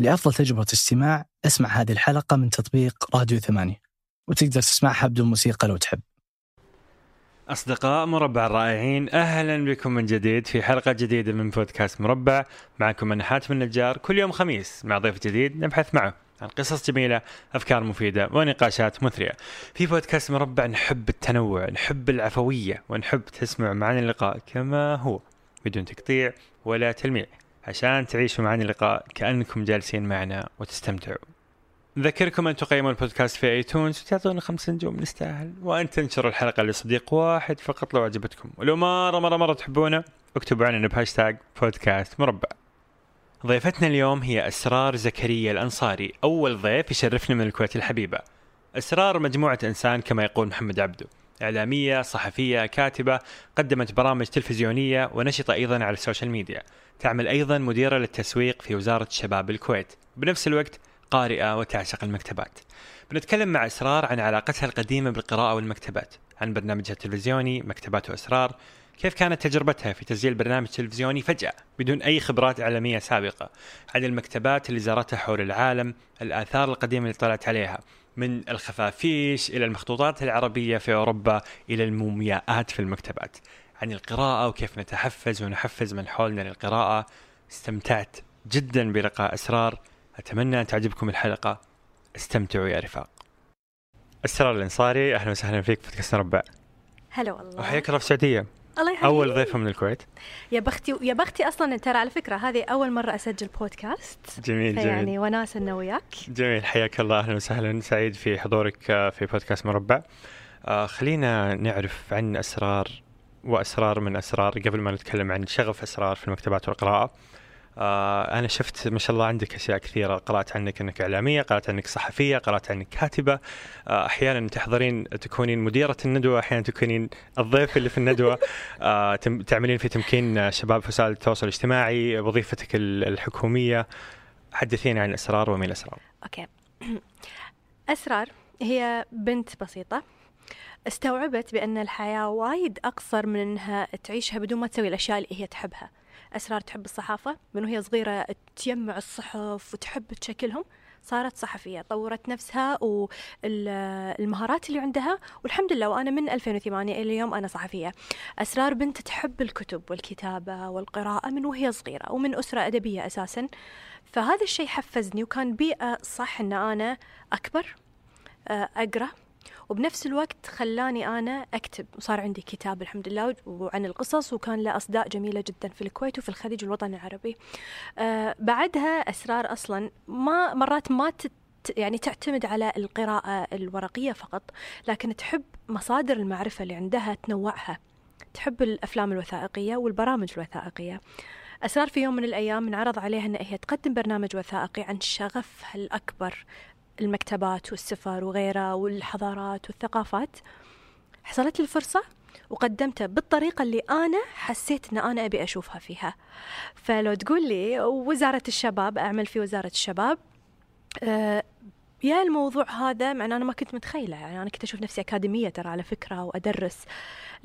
لأفضل تجربة استماع اسمع هذه الحلقة من تطبيق راديو ثمانية وتقدر تسمعها بدون موسيقى لو تحب. أصدقاء مربع الرائعين أهلا بكم من جديد في حلقة جديدة من بودكاست مربع. معكم أنا حاتم النجار كل يوم خميس مع ضيف جديد نبحث معه عن قصص جميلة أفكار مفيدة ونقاشات مثرية. في بودكاست مربع نحب التنوع نحب العفوية ونحب تسمع معنا اللقاء كما هو بدون تقطيع ولا تلميع. عشان تعيشوا معنا اللقاء كأنكم جالسين معنا وتستمتعوا. نذكركم أن تقيموا البودكاست في آيتونز وتعطونا خمس نجوم نستاهل وأن تنشروا الحلقة لصديق واحد فقط لو عجبتكم. ولو مرة مرة مرة تحبونا اكتبوا عننا بهاشتاج بودكاست مربع. ضيفتنا اليوم هي أسرار زكريا الأنصاري. أول ضيف يشرفنا من الكويت الحبيبة. أسرار مجموعة إنسان كما يقول محمد عبده. إعلامية صحفية كاتبة قدمت برامج تلفزيونية ونشطة أيضا على السوشيال ميديا. تعمل أيضا مديرة للتسويق في وزارة الشباب الكويت. بنفس الوقت قارئة وتعشق المكتبات. بنتكلم مع إسرار عن علاقتها القديمة بالقراءة والمكتبات عن برنامجها التلفزيوني مكتبات وأسرار كيف كانت تجربتها في تسجيل برنامج تلفزيوني فجأة بدون أي خبرات إعلامية سابقة. عن المكتبات اللي زارتها حول العالم الآثار القديمة اللي طلعت عليها من الخفافيش إلى المخطوطات العربية في أوروبا إلى المومياءات في المكتبات. عن القراءة وكيف نتحفز ونحفز من حولنا للقراءة. استمتعت جدا بلقاء أسرار. أتمنى أن تعجبكم الحلقة. استمتعوا يا رفاق. أسرار الأنصاري أهلا وسهلا فيك في بودكاست ربع. هلا والله. وحياك الله في السعودية. الله يحييك. أول ضيفة من الكويت. يا بختي يا بختي أصلا ترى على فكرة هذه أول مرة أسجل بودكاست. جميل جميل. يعني وناسه إنه وياك. جميل حياك الله. أهلا وسهلا. سعيد في حضورك آه، في بودكاست مربع. آه، خلينا نعرف عن أسرار وأسرار من أسرار قبل ما نتكلم عن شغف أسرار في المكتبات والقراءة. آه أنا شفت ما شاء الله عندك أشياء كثيرة. قرأت عنك أنك إعلامية قرأت عنك صحفية قرأت عنك كاتبة. آه أحيانا تحضرين تكونين مديرة الندوة أحيانا تكونين الضيف اللي في الندوة. آه تعملين في تمكين شباب في وسائل التواصل الاجتماعي وظيفتك ال- الحكومية. حدثيني عن الأسرار ومن الأسرار أوكي. إسرار هي بنت بسيطة. استوعبت بأن الحياة وايد أقصر من إنها تعيشها بدون ما تسوي الأشياء اللي هي تحبها. أسرار تحب الصحافة من وهي صغيرة تجمع الصحف وتحب تشكلهم صارت صحفية طورت نفسها والمهارات اللي عندها والحمد لله وأنا من 2008 إلى اليوم أنا صحفية. أسرار بنت تحب الكتب والكتابة والقراءة من وهي صغيرة ومن أسرة أدبية أساسا. فهذا الشيء حفزني وكان بيئة صح أن أنا أكبر أقرأ وبنفس الوقت خلاني أنا أكتب. وصار عندي كتاب الحمد لله وعن القصص وكان له أصداء جميلة جدا في الكويت وفي الخليج والوطن العربي. آه، بعدها أسرار أصلا ما مرات ما تت يعني تعتمد على القراءة الورقية فقط لكن تحب مصادر المعرفة اللي عندها تنوعها. تحب الأفلام الوثائقية والبرامج الوثائقية. أسرار في يوم من الأيام انعرض عليها أن هي تقدم برنامج وثائقي عن شغفها الأكبر المكتبات والسفر وغيرها والحضارات والثقافات حصلت لي الفرصة وقدمته بالطريقة اللي أنا حسيت أن أنا أبي أشوفها فيها. فلو تقول لي وزارة الشباب أعمل في وزارة الشباب آه، يا الموضوع هذا مع أن أنا ما كنت متخيلة يعني أنا كنت أشوف نفسي أكاديمية ترى على فكرة وأدرس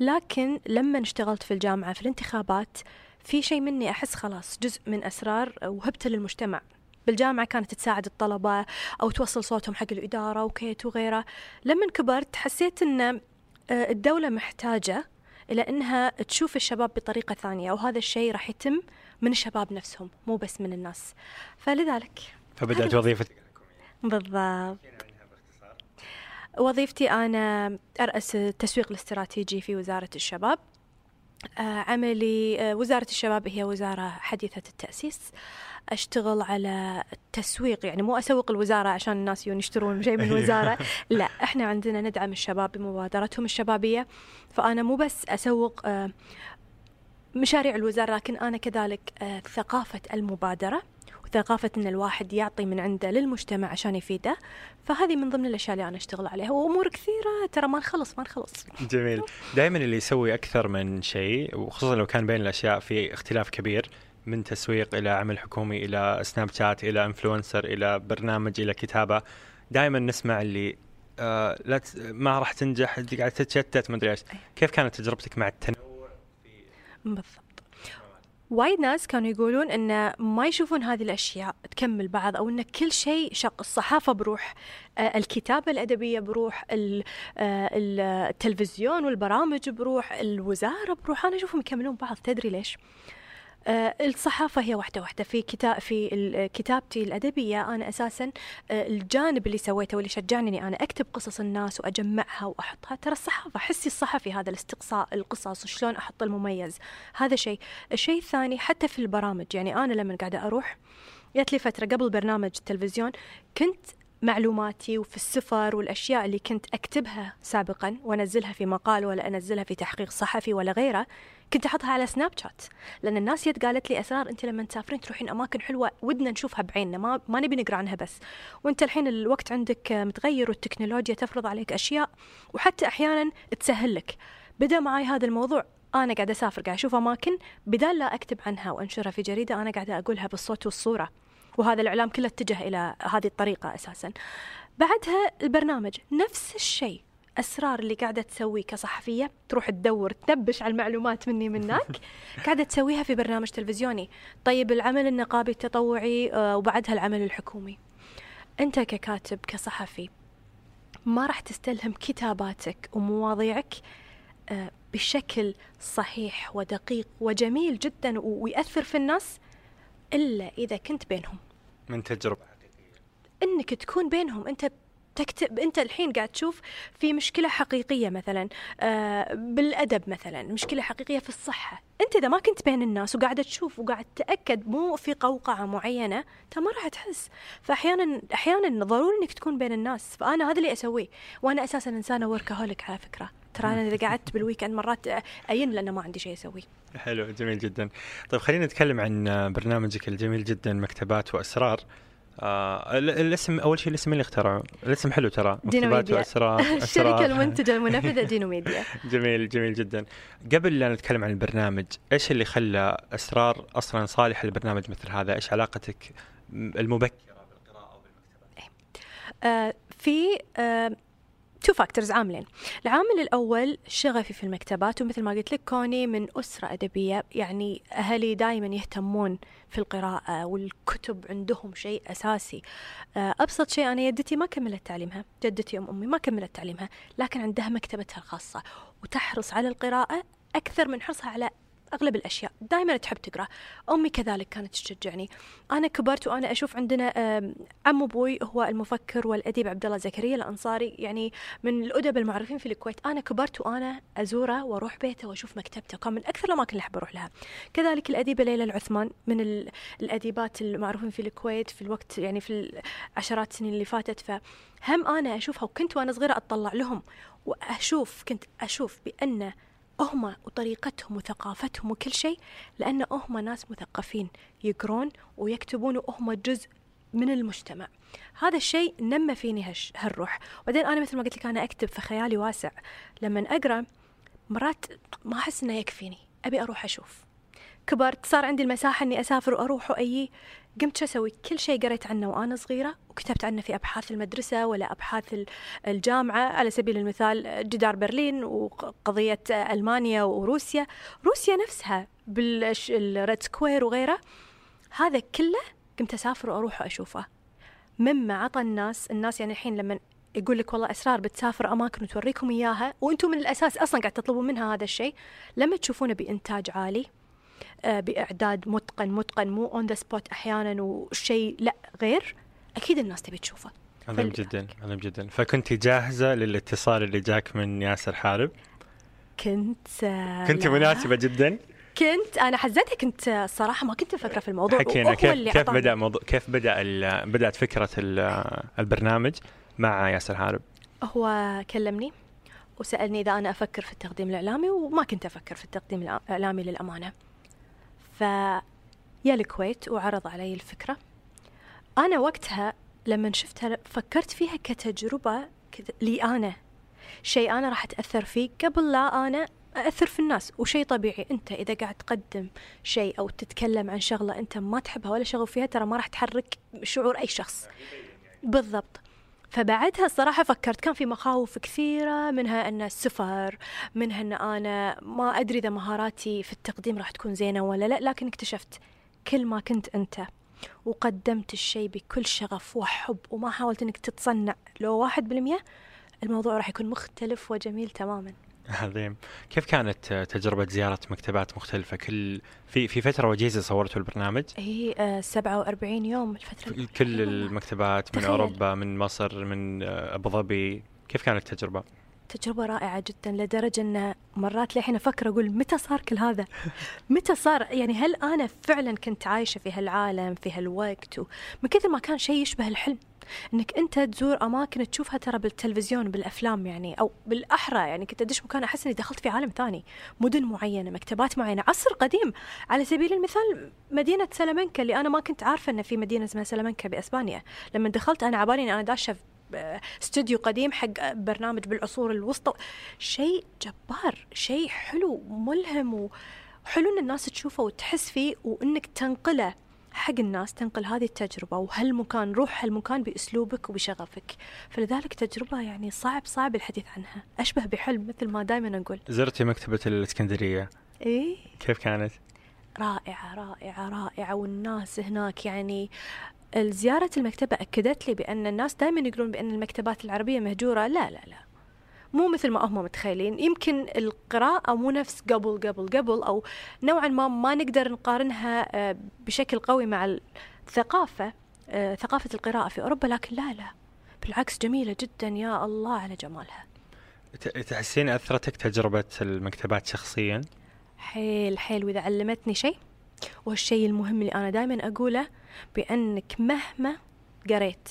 لكن لما اشتغلت في الجامعة في الانتخابات في شيء مني أحس خلاص جزء من أسرار وهبته للمجتمع. بالجامعة كانت تساعد الطلبة أو توصل صوتهم حق الإدارة وكيت وغيره. لما كبرت حسيت أن آه، الدولة محتاجة إلى أنها تشوف الشباب بطريقة ثانية وهذا الشيء راح يتم من الشباب نفسهم مو بس من الناس. فلذلك فبدأت وظيفتك بالضبط. وظيفتي أنا أرأس التسويق الاستراتيجي في وزارة الشباب. آه، عملي آه، وزارة الشباب هي وزارة حديثة التأسيس. أشتغل على التسويق يعني مو أسوق الوزارة عشان الناس يجون يشترون شيء من الوزارة. لا إحنا عندنا ندعم الشباب بمبادرتهم الشبابية. فأنا مو بس أسوق آه، مشاريع الوزارة لكن أنا كذلك آه، ثقافة المبادرة وثقافة أن الواحد يعطي من عنده للمجتمع عشان يفيده. فهذه من ضمن الأشياء اللي أنا أشتغل عليها. وأمور كثيرة ترى ما نخلص ما نخلص. جميل. دائما اللي يسوي أكثر من شيء وخصوصا لو كان بين الأشياء في اختلاف كبير. من تسويق إلى عمل حكومي إلى سناب شات إلى انفلونسر إلى برنامج إلى كتابة دائما نسمع اللي آه لا ما راح تنجح انت قاعد تتشتت ما أدري إيش. كيف كانت تجربتك مع التنوع بالضبط وايد ناس كانوا يقولون إن ما يشوفون هذه الأشياء تكمل بعض أو إن كل شيء شق الصحافة بروح آه، الكتابة الأدبية بروح آه، ال- التلفزيون والبرامج بروح الوزارة بروح أنا أشوفهم يكملون بعض تدري ليش؟ آه، الصحافة هي واحدة واحدة. في كتاب في ال- كتابتي الأدبية أنا أساسا آه، الجانب اللي سويته واللي شجعني إني أنا أكتب قصص الناس وأجمعها وأحطها. ترى الصحافة حسي الصحفي هذا الاستقصاء القصص وشلون أحط المميز. هذا شيء. الشيء الثاني حتى في البرامج يعني أنا لما قاعدة أروح جات لي فترة قبل برنامج التلفزيون كنت معلوماتي وفي السفر والأشياء اللي كنت أكتبها سابقا وأنزلها في مقال ولا أنزلها في تحقيق صحفي ولا غيره كنت أحطها على سناب شات لأن الناس يد قالت لي أسرار أنت لما تسافرين تروحين أماكن حلوة ودنا نشوفها بعيننا ما, ما نبي نقرأ عنها بس. وأنت الحين الوقت عندك متغير والتكنولوجيا تفرض عليك أشياء وحتى أحيانا تسهل لك. بدأ معي هذا الموضوع أنا قاعدة أسافر قاعدة أشوف أماكن بدال لا أكتب عنها وأنشرها في جريدة أنا قاعدة أقولها بالصوت والصورة. وهذا الإعلام كله اتجه إلى هذه الطريقة أساسا. بعدها البرنامج نفس الشيء. أسرار اللي قاعدة تسويه كصحفية تروح تدور تنبش على المعلومات مني منك قاعدة تسويها في برنامج تلفزيوني. طيب العمل النقابي التطوعي آه، وبعدها العمل الحكومي. أنت ككاتب كصحفي ما راح تستلهم كتاباتك ومواضيعك آه، بشكل صحيح ودقيق وجميل جدا ويأثر في الناس إلا إذا كنت بينهم. من تجربة. إنك تكون بينهم. أنت تكتب أنت الحين قاعد تشوف في مشكلة حقيقية مثلا آه بالأدب مثلا مشكلة حقيقية في الصحة. أنت إذا ما كنت بين الناس وقاعده تشوف وقاعد تأكد مو في قوقعة معينة أنت ما راح تحس. فاحيانا أحيانا ضروري إنك تكون بين الناس. فأنا هذا اللي أسويه. وأنا أساسا انسانه workaholic على فكرة. ترى أنا إذا قعدت بال weekend مرات أين لأنه ما عندي شيء أسويه. حلو جميل جدا. طيب خلينا نتكلم عن برنامجك الجميل جدا مكتبات وأسرار. آه ال- الاسم أول شيء الاسم اللي اخترعه؟ الاسم حلو ترى مكتبات ديناميديا. واسرار الشركة أسرار. المنتجة المنفذة دينو ميديا جميل جميل جدا. قبل لا نتكلم عن البرنامج إيش اللي خلى أسرار أصلا صالحة لبرنامج مثل هذا؟ إيش علاقتك المبكرة بالقراءة وبالمكتبات آه، في two factors عاملين. العامل الأول شغفي في المكتبات ومثل ما قلت لك كوني من أسرة أدبية يعني أهلي دائما يهتمون في القراءة والكتب عندهم شيء أساسي. آه، أبسط شيء أنا يدتي ما كملت تعليمها جدتي أم أمي ما كملت تعليمها لكن عندها مكتبتها الخاصة. وتحرص على القراءة أكثر من حرصها على أغلب الأشياء دائما تحب تقرأ. أمي كذلك كانت تشجعني. أنا كبرت وأنا أشوف عندنا عم أبوي هو المفكر والأديب عبد الله زكريا الأنصاري يعني من الأدب المعروفين في الكويت. أنا كبرت وأنا أزوره وأروح بيته وأشوف مكتبته. كان من أكثر الأماكن اللي أحب أروح لها. كذلك الأديبة ليلى العثمان من ال- الأديبات المعروفين في الكويت في الوقت يعني في العشرات السنين اللي فاتت. فهم أنا أشوفها وكنت وأنا صغيرة أطلع لهم وأشوف كنت أشوف بأن هم وطريقتهم وثقافتهم وكل شيء لأن هم ناس مثقفين يقرون ويكتبون وهم جزء من المجتمع. هذا الشيء نمى فيني هش هالروح. وبعدين أنا مثل ما قلت لك أنا أكتب فخيالي واسع. لما أقرأ مرات ما أحس إنه يكفيني. أبي أروح أشوف. كبرت صار عندي المساحة إني أسافر وأروح وأجي قمت شو أسوي؟ كل شيء قريت عنه وأنا صغيرة وكتبت عنه في أبحاث المدرسة ولا أبحاث ال- الجامعة. على سبيل المثال جدار برلين وقضية ألمانيا وروسيا. روسيا نفسها بال Red Square وغيره. هذا كله قمت أسافر وأروح وأشوفه. مما عطى الناس الناس يعني الحين لما يقول لك والله اسرار بتسافر أماكن وتوريكم إياها وأنتم من الأساس أصلا قاعد تطلبون منها هذا الشيء لما تشوفونه بإنتاج عالي بإعداد متقن متقن مو on the spot أحيانا وشيء لا غير أكيد الناس تبي تشوفه. عظيم جدا عظيم جدا. فكنت جاهزة للاتصال اللي جاك من ياسر حارب؟ كنت آه، كنت. مناسبة جدا؟ كنت أنا حزتها كنت آه، الصراحه ما كنت مفكرة في الموضوع حكينا كيف كيف. بدأ موضوع كيف بدأ بدأت فكرة ال- البرنامج مع ياسر حارب؟ هو كلمني وسألني إذا أنا أفكر في التقديم الإعلامي وما كنت أفكر في التقديم الإعلامي للأمانة. فيا الكويت وعرض علي الفكرة. أنا وقتها لما شفتها فكرت فيها كتجربة كت- لي أنا. شيء أنا راح أتأثر فيه قبل لا أنا أأثر في الناس وشيء طبيعي. أنت إذا قاعد تقدم شيء أو تتكلم عن شغلة أنت ما تحبها ولا شغف فيها ترى ما راح تحرك شعور أي شخص. بالضبط. فبعدها الصراحة فكرت كان في مخاوف كثيرة منها أن السفر منها أن أنا ما أدري إذا مهاراتي في التقديم راح تكون زينة ولا لا لكن اكتشفت كل ما كنت أنت وقدمت الشيء بكل شغف وحب وما حاولت أنك تتصنع لو واحد بالمية الموضوع راح يكون مختلف وجميل تماما. عظيم كيف كانت تجربة زيارة مكتبات مختلفة كل في في فترة وجيزة صورتوا البرنامج؟ هي آه 47 يوم الفترة كل المكتبات من تخيل. أوروبا من مصر من آه، أبو ظبي كيف كانت التجربة؟ تجربة رائعة جدا لدرجة أن مرات للحين أفكر أقول متى صار كل هذا؟ متى صار؟ يعني هل أنا فعلا كنت عايشة في هالعالم في هالوقت؟ من كثر ما كان شيء يشبه الحلم إنك أنت تزور أماكن تشوفها ترى بالتلفزيون بالأفلام يعني أو بالأحرى. يعني كنت أدش مكان أحس إني دخلت في عالم ثاني مدن معينة مكتبات معينة عصر قديم. على سبيل المثال مدينة سلامنكا اللي أنا ما كنت عارفة ان في مدينة اسمها سلامنكا بأسبانيا. لما دخلت أنا عبالي إني أنا داشه استوديو قديم حق برنامج بالعصور الوسطى. شيء جبار شيء حلو ملهم وحلو إن الناس تشوفه وتحس فيه وإنك تنقله. حق الناس تنقل هذه التجربة وهالمكان روح هالمكان بأسلوبك وبشغفك. فلذلك تجربة يعني صعب صعب الحديث عنها. أشبه بحلم مثل ما دائما أقول. زرتي مكتبة الإسكندرية؟ إيه. كيف كانت؟ رائعة رائعة رائعة. والناس هناك يعني زيارة المكتبة أكدت لي بأن الناس دائما يقولون بأن المكتبات العربية مهجورة. لا لا لا. مو مثل ما هم متخيلين. يمكن القراءة مو نفس قبل قبل قبل أو نوعا ما ما نقدر نقارنها آه، بشكل قوي مع الثقافة آه، ثقافة القراءة في أوروبا. لكن لا لا. بالعكس جميلة جدا. يا الله على جمالها. تحسين أثرتك تجربة المكتبات شخصيا؟ حيل حيل. وإذا علمتني شيء والشيء المهم اللي أنا دائما أقوله بأنك مهما قريت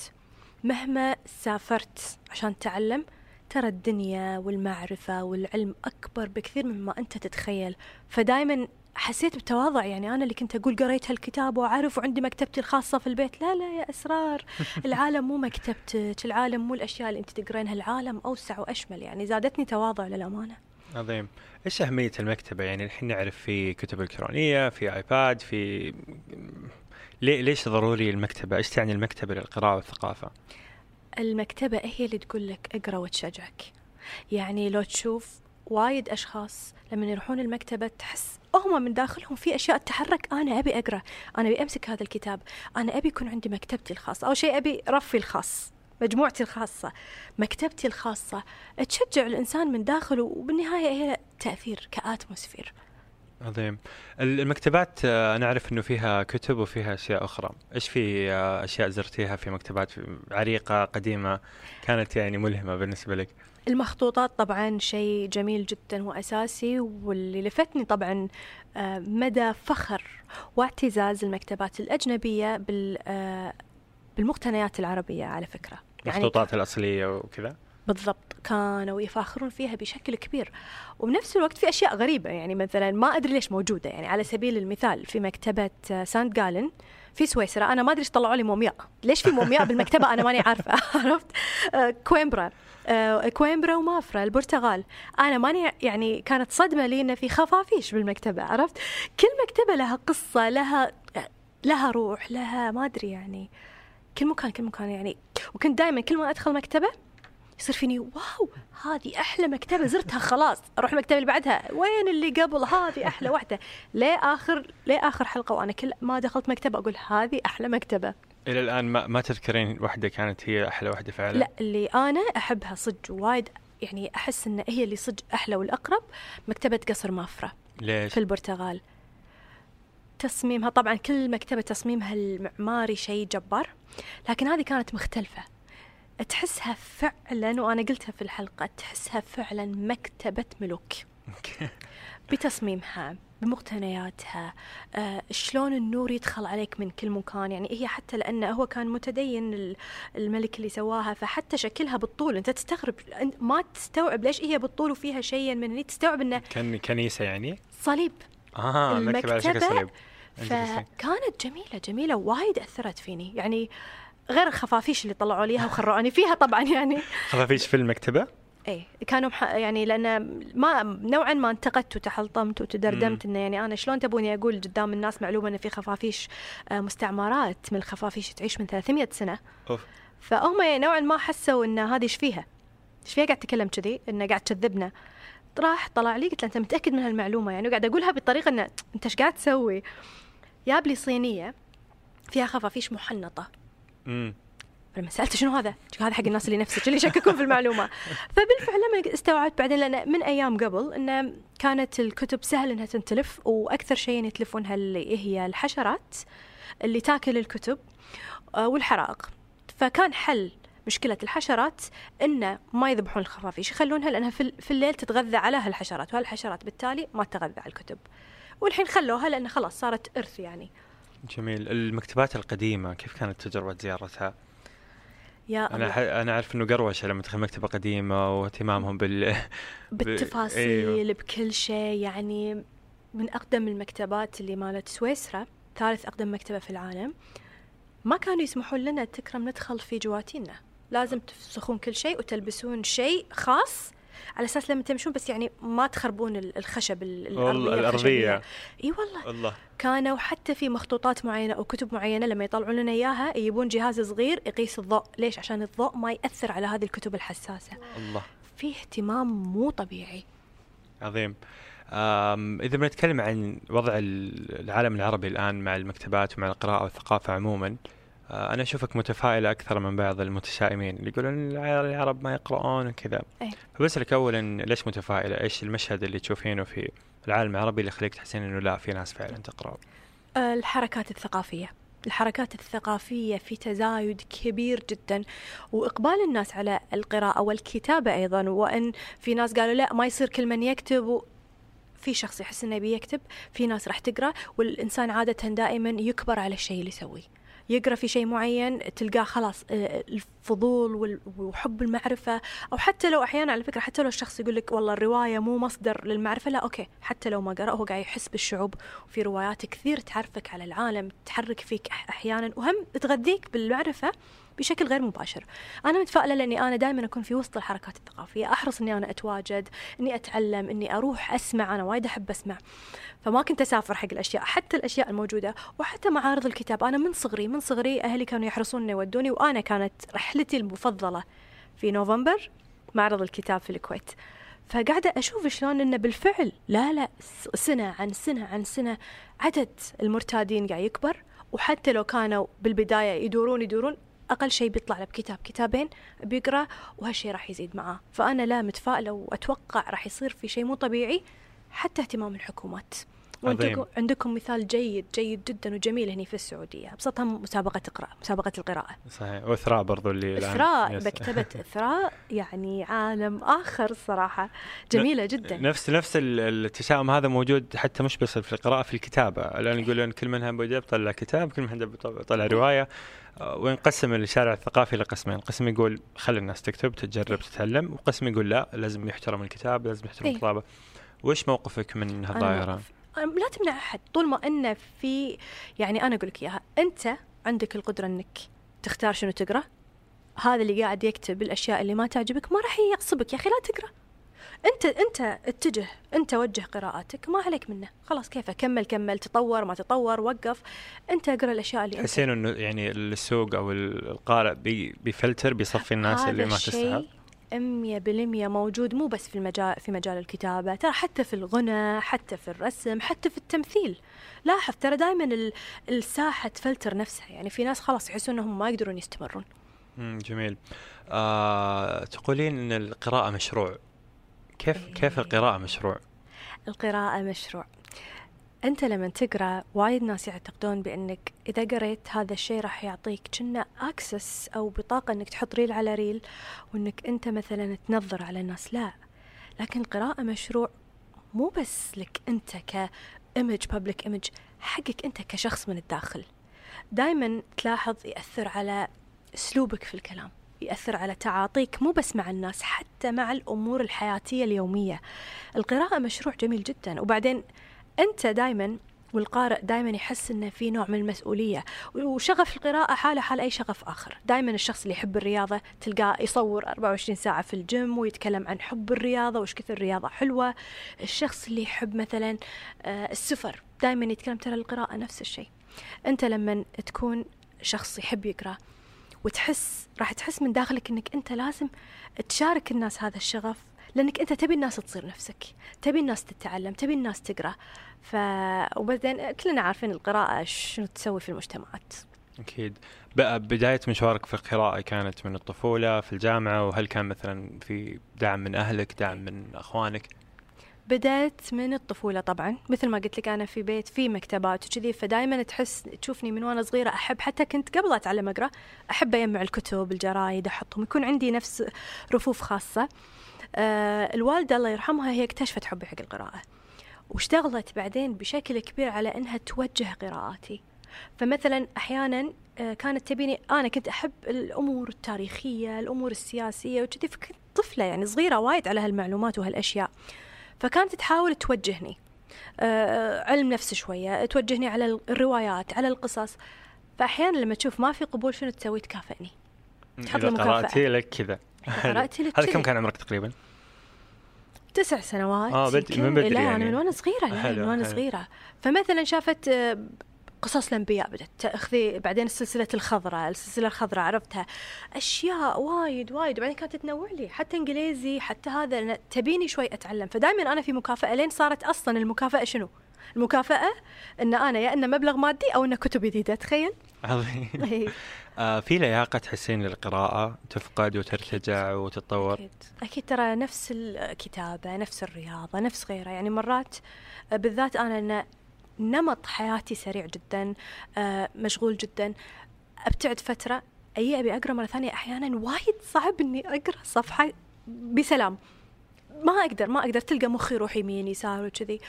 مهما سافرت عشان تعلم ترى الدنيا والمعرفة والعلم أكبر بكثير مما أنت تتخيل. فدائما حسيت بتواضع. يعني أنا اللي كنت أقول قريت هالكتاب وأعرف وعندي مكتبتي الخاصة في البيت. لا لا يا أسرار. العالم مو مكتبتك العالم مو الأشياء اللي أنت تقرينها العالم أوسع وأشمل. يعني زادتني تواضع للأمانة. عظيم. إيش أهمية المكتبة؟ يعني الحين نعرف في كتب إلكترونية في آيباد في ليش ضروري المكتبة؟ إيش تعني المكتبة للقراءة والثقافة؟ المكتبة هي اللي تقول لك اقرأ وتشجعك. يعني لو تشوف وايد أشخاص لما يروحون المكتبة تحس هم من داخلهم في أشياء تتحرك أنا أبي أقرأ أنا أبي أمسك هذا الكتاب أنا أبي يكون عندي مكتبتي الخاصة أو شيء أبي رفي الخاص مجموعتي الخاصة مكتبتي الخاصة. تشجع الإنسان من داخله وبالنهاية هي تأثير كأتموسفير. عظيم. المكتبات آه، أنا أعرف إنه فيها كتب وفيها أشياء أخرى. إيش في آه، أشياء زرتيها في مكتبات عريقة قديمة كانت يعني ملهمة بالنسبة لك؟ المخطوطات طبعا شيء جميل جدا وأساسي واللي لفتني طبعا آه، مدى فخر واعتزاز المكتبات الأجنبية بال بالمقتنيات العربية على فكرة. يعني المخطوطات الأصلية وكذا؟ بالضبط كانوا يفاخرون فيها بشكل كبير. وبنفس الوقت في أشياء غريبة يعني مثلا ما أدري ليش موجودة يعني على سبيل المثال في مكتبة سانت جالن في سويسرا أنا ما أدري طلعوا لي مومياء. ليش في مومياء بالمكتبة؟ أنا ماني عارفة عرفت؟ آه، كويمبرا آه، كويمبرا ومافرا البرتغال. أنا ماني يعني كانت صدمة لي إنه في خفافيش بالمكتبة عرفت؟ كل مكتبة لها قصة لها لها روح لها ما أدري يعني كل مكان كل مكان يعني. وكنت دائما كل ما أدخل مكتبة يصير فيني واو هذه أحلى مكتبة زرتها خلاص أروح المكتبة اللي بعدها. وين اللي قبل؟ هذه أحلى واحدة ليه آخر ليه آخر حلقة وأنا كل ما دخلت مكتبة أقول هذه أحلى مكتبة. إلى الآن ما, ما تذكرين واحدة كانت هي أحلى واحدة فعلا؟ لا اللي أنا أحبها صدق وايد يعني أحس إن هي اللي صدق أحلى والأقرب مكتبة قصر مافرا. ليش؟ في البرتغال. تصميمها طبعا كل مكتبة تصميمها المعماري شيء جبار لكن هذه كانت مختلفة. تحسها فعلا وأنا قلتها في الحلقة تحسها فعلا مكتبة ملوك. بتصميمها بمقتنياتها آه شلون النور يدخل عليك من كل مكان. يعني هي حتى لأنه هو كان متدين الملك اللي سواها فحتى شكلها بالطول. أنت تستغرب ما تستوعب ليش هي بالطول وفيها شيء من هني تستوعب أنه كان كنيسة يعني؟ صليب. آه المكتبة صليب. فكانت جميلة جميلة وايد أثرت فيني. يعني غير الخفافيش اللي طلعوا لي وخرعوني فيها طبعا يعني خفافيش في المكتبة؟ اي كانوا مح... يعني لأن ما نوعا ما انتقدت وتحلطمت وتدردمت إنه يعني أنا شلون تبوني أقول قدام الناس معلومة ان في خفافيش آه، مستعمرات من الخفافيش تعيش من 300 سنة أوف. فهم نوعا ما حسوا إن هذه إيش فيها؟ إيش فيها قاعد تتكلم كذي؟ إنه قاعد تكذبنا راح طلع لي قلت له أنت متأكد من هالمعلومة يعني وقاعد أقولها بطريقه إنه أنت إيش قاعد تسوي؟ جاب لي صينية فيها خفافيش محنطة امم لما سالته شنو هذا؟ هذا حق الناس اللي نفسك اللي يشككون في المعلومة؟ فبالفعل لما استوعبت بعدين لأن من أيام قبل انه كانت الكتب سهل إنها تنتلف وأكثر شيء يتلفونها اللي هي الحشرات اللي تاكل الكتب آه، والحرائق. فكان حل مشكلة الحشرات إنه ما يذبحون الخفافيش يخلونها لأنها في الليل تتغذى على هالحشرات وهالحشرات بالتالي ما تتغذى على الكتب. والحين خلوها لأنه خلاص صارت إرث يعني. جميل المكتبات القديمة كيف كانت تجربة زيارتها؟ يا. ح... أنا أعرف إنه قروشه لما تدخل مكتبة قديمة واهتمامهم بال بالتفاصيل أيوة. بكل شيء يعني من أقدم المكتبات اللي مالت سويسرا ثالث أقدم مكتبة في العالم ما كانوا يسمحون لنا تكرم ندخل في جواتينا لازم تفسخون كل شيء وتلبسون شيء خاص على أساس لما تمشون بس يعني ما تخربون ال- الخشب الأرضية. الأرضية. إي والله. الله. كانوا حتى في مخطوطات معينة أو كتب معينة لما يطلعون لنا إياها يجيبون جهاز صغير يقيس الضوء. ليش؟ عشان الضوء ما يأثر على هذه الكتب الحساسة. الله. في اهتمام مو طبيعي. عظيم. إذا بنتكلم عن وضع ال- العالم العربي الآن مع المكتبات ومع القراءة والثقافة عموما أنا أشوفك متفائله أكثر من بعض المتشائمين اللي يقولون الع- العرب ما يقرؤون وكذا. إيه. فبسألك اولا ليش متفائلة؟ إيش المشهد اللي تشوفينه في العالم العربي اللي يخليك تحسين إنه لا في ناس فعلا تقرأ؟ الحركات الثقافية. الحركات الثقافية في تزايد كبير جدا وإقبال الناس على القراءة والكتابة أيضا. وأن في ناس قالوا لا ما يصير كل من يكتب و... في شخص يحس إنه يبي يكتب في ناس راح تقرأ والإنسان عادة دائما يكبر على الشيء اللي يسويه. يقرأ في شيء معين تلقاه خلاص آه، الفضول وحب المعرفة. أو حتى لو أحيانا على فكرة حتى لو الشخص يقول لك والله الرواية مو مصدر للمعرفة لا أوكي. حتى لو ما قرأ هو قاعد يحس بالشعوب. وفي روايات كثير تعرفك على العالم تحرك فيك أحيانا. وهم تغذيك بالمعرفة. بشكل غير مباشر. أنا متفائلة لأني أنا دائما أكون في وسط الحركات الثقافية. أحرص إني أنا أتواجد إني أتعلم إني أروح أسمع. أنا وايد أحب أسمع. فما كنت أسافر حق الأشياء حتى الأشياء الموجودة وحتى معارض الكتاب. أنا من صغري من صغري أهلي كانوا يحرصون اني يودوني وأنا كانت رحلتي المفضلة في نوفمبر معرض الكتاب في الكويت. فقاعدة أشوف شلون إنه بالفعل لا لا سنة عن سنة عن سنة عدد المرتادين قاعد يكبر. وحتى لو كانوا بالبداية يدورون يدورون أقل شيء بيطلع له بكتاب كتابين بيقرأ وهالشيء راح يزيد معاه. فأنا لا متفائلة وأتوقع راح يصير في شيء مو طبيعي حتى اهتمام الحكومات. وأنتم. عندكم مثال جيد جيد جدا وجميل هنا في السعودية أبسطها مسابقة اقرأ مسابقة القراءة. صحيح. وإثراء برضو اللي يس. مكتبة إثراء يعني عالم آخر الصراحة جميلة جدا. نفس نفس ال- التشاؤم هذا موجود حتى مش بس في القراءة في الكتابة. الآن يقولون كل من هم بيجيب طلع كتاب كل من هم طلع رواية. آه، وينقسم الشارع الثقافي لقسمين؟ قسم يقول خلي الناس تكتب تتجرب تتعلم. وقسم يقول لا لازم يحترم الكتاب لازم يحترم. الكتابة وش موقفك من أنا لا تمنع أحد. طول ما أنه في يعني أنا أقول لك إياها أنت عندك القدرة أنك تختار شنو تقرأ. هذا اللي قاعد يكتب الأشياء اللي ما تعجبك ما راح يغصبك يا أخي لا تقرأ. أنت أنت اتجه أنت وجه قراءاتك ما عليك منه. خلاص كيفه كمل كمل. تطور ما تطور وقف. أنت أقرأ الأشياء اللي أنت تحسين إنه يعني السوق أو ال- القارئ بي بيفلتر بيصفي الناس اللي ما تستحق. مية بالمية موجود مو بس في المجال في مجال الكتابة ترى حتى في الغنى حتى في الرسم حتى في التمثيل. لاحظ ترى دائما ال- الساحة تفلتر نفسها يعني في ناس خلاص يحسون إنهم ما يقدرون يستمرون. جميل. آه تقولين إن القراءة مشروع. كيف كيف إيه. القراءة مشروع؟ القراءة مشروع. أنت لما تقرأ وايد ناس يعتقدون بأنك إذا قريت هذا الشيء راح يعطيك كأنه access أو بطاقة إنك تحط ريل على ريل وإنك أنت مثلا تنظر على الناس. لا. لكن القراءة مشروع مو بس لك أنت ك image public image حقك أنت كشخص من الداخل. دائما تلاحظ يأثر على أسلوبك في الكلام يأثر على تعاطيك مو بس مع الناس حتى مع الأمور الحياتية اليومية. القراءة مشروع جميل جدا. وبعدين أنت دائما والقارئ دائما يحس إنه في نوع من المسؤولية. وشغف القراءة حاله حال أي شغف آخر. دائما الشخص اللي يحب الرياضة تلقاه يصور 24 ساعة في الجيم ويتكلم عن حب الرياضة وش كثر الرياضة حلوة. الشخص اللي يحب مثلا آه، السفر دائما يتكلم ترى القراءة نفس الشيء. أنت لما تكون شخص يحب يقرأ وتحس راح تحس من داخلك إنك أنت لازم تشارك الناس هذا الشغف لأنك أنت تبي الناس تصير نفسك تبي الناس تتعلم تبي الناس تقرأ. ف وبعدين كلنا عارفين القراءة شنو تسوي في المجتمعات. أكيد. بقى بداية مشوارك في القراءة كانت من الطفولة في الجامعة وهل كان مثلا في دعم من أهلك دعم من أخوانك؟ بدأت من الطفولة طبعا. مثل ما قلت لك أنا في بيت في مكتبات وكذي فدائما تحس تشوفني من وأنا صغيرة أحب حتى كنت قبل أتعلم أقرأ أحب أجمع الكتب الجرايد أحطهم يكون عندي نفس رفوف خاصة. الوالدة الله يرحمها هي اكتشفت حبي حق القراءة واشتغلت بعدين بشكل كبير على أنها توجه قراءاتي. فمثلا أحيانا آه كانت تبيني أنا كنت أحب الأمور التاريخية الأمور السياسية وكذي فكنت طفلة يعني صغيرة وايد على هالمعلومات وهالأشياء. فكانت تحاول توجهني آه علم نفس شوية توجهني على الروايات على القصص. فأحيانا لما تشوف ما في قبول شنو تسوي تكافئني. تحط لي قرأتي لك كذا. قرأتي لك هذا كم كان عمرك تقريبا؟ تسع سنوات. آه بدري من بدري لا يعني. من وأنا صغيرة لا من وأنا صغيرة. فمثلا شافت آه، قصص الأنبياء بدأت تأخذي بعدين السلسله الخضراء السلسلة الخضراء عرفتها. أشياء وايد وايد. وبعدين كانت تنوع لي حتى إنجليزي حتى هذا تبيني شوي أتعلم. فدائما أنا في مكافأة. لين صارت أصلا المكافأة شنو؟ المكافأة إن أنا يا إنه مبلغ مادي أو إنه كتب جديدة تخيل؟ عظيم. آه في لياقة تحسين للقراءة تفقد وترتجع وتتطور. أكيد. أكيد ترى نفس الكتابة نفس الرياضة نفس غيرها يعني مرات آه، بالذات أنا أن نمط حياتي سريع جدا آه مشغول جدا. أبتعد فترة أي أبي أقرأ مرة ثانية أحيانا وايد صعب إني أقرأ صفحة بسلام. ما أقدر ما أقدر. تلقى مخي يروح يمين يسار وكذي.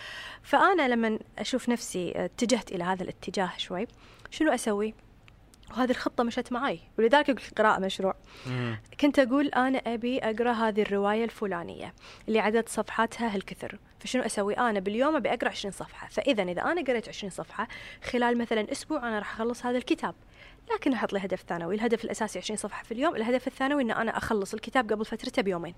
فأنا لما أشوف نفسي اتجهت إلى هذا الاتجاه شوي شنو أسوي؟ وهذه الخطة مشت معي ولذلك قلت القراءة مشروع. مم. كنت أقول أنا أبي أقرأ هذه الرواية الفلانية اللي عدد صفحاتها هالكثر. فشنو أسوي؟ أنا باليوم أبي أقرأ 20 صفحة. فإذا إذا أنا قريت 20 صفحة خلال مثلا أسبوع أنا راح أخلص هذا الكتاب. لكن أحط لي هدف ثانوي. الهدف الأساسي 20 صفحة في اليوم. الهدف الثانوي أن أنا أخلص الكتاب قبل فترته بيومين.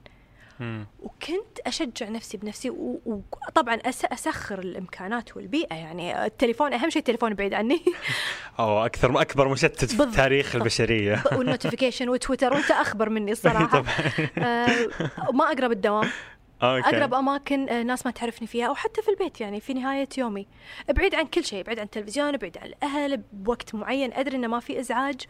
وكنت أشجع نفسي بنفسي وطبعا أسخر الإمكانات والبيئة. يعني التليفون أهم شيء التليفون بعيد عني. أو أكثر أكبر مشتت في تاريخ البشرية. وال notification وتويتر وأنت أخبر مني الصراحة. آه ما أقرب الدوام. okay. أقرب أماكن آه، ناس ما تعرفني فيها أو حتى في البيت يعني في نهاية يومي. بعيد عن كل شيء بعيد عن التلفزيون بعيد عن الأهل بوقت معين أدري إنه ما في إزعاج.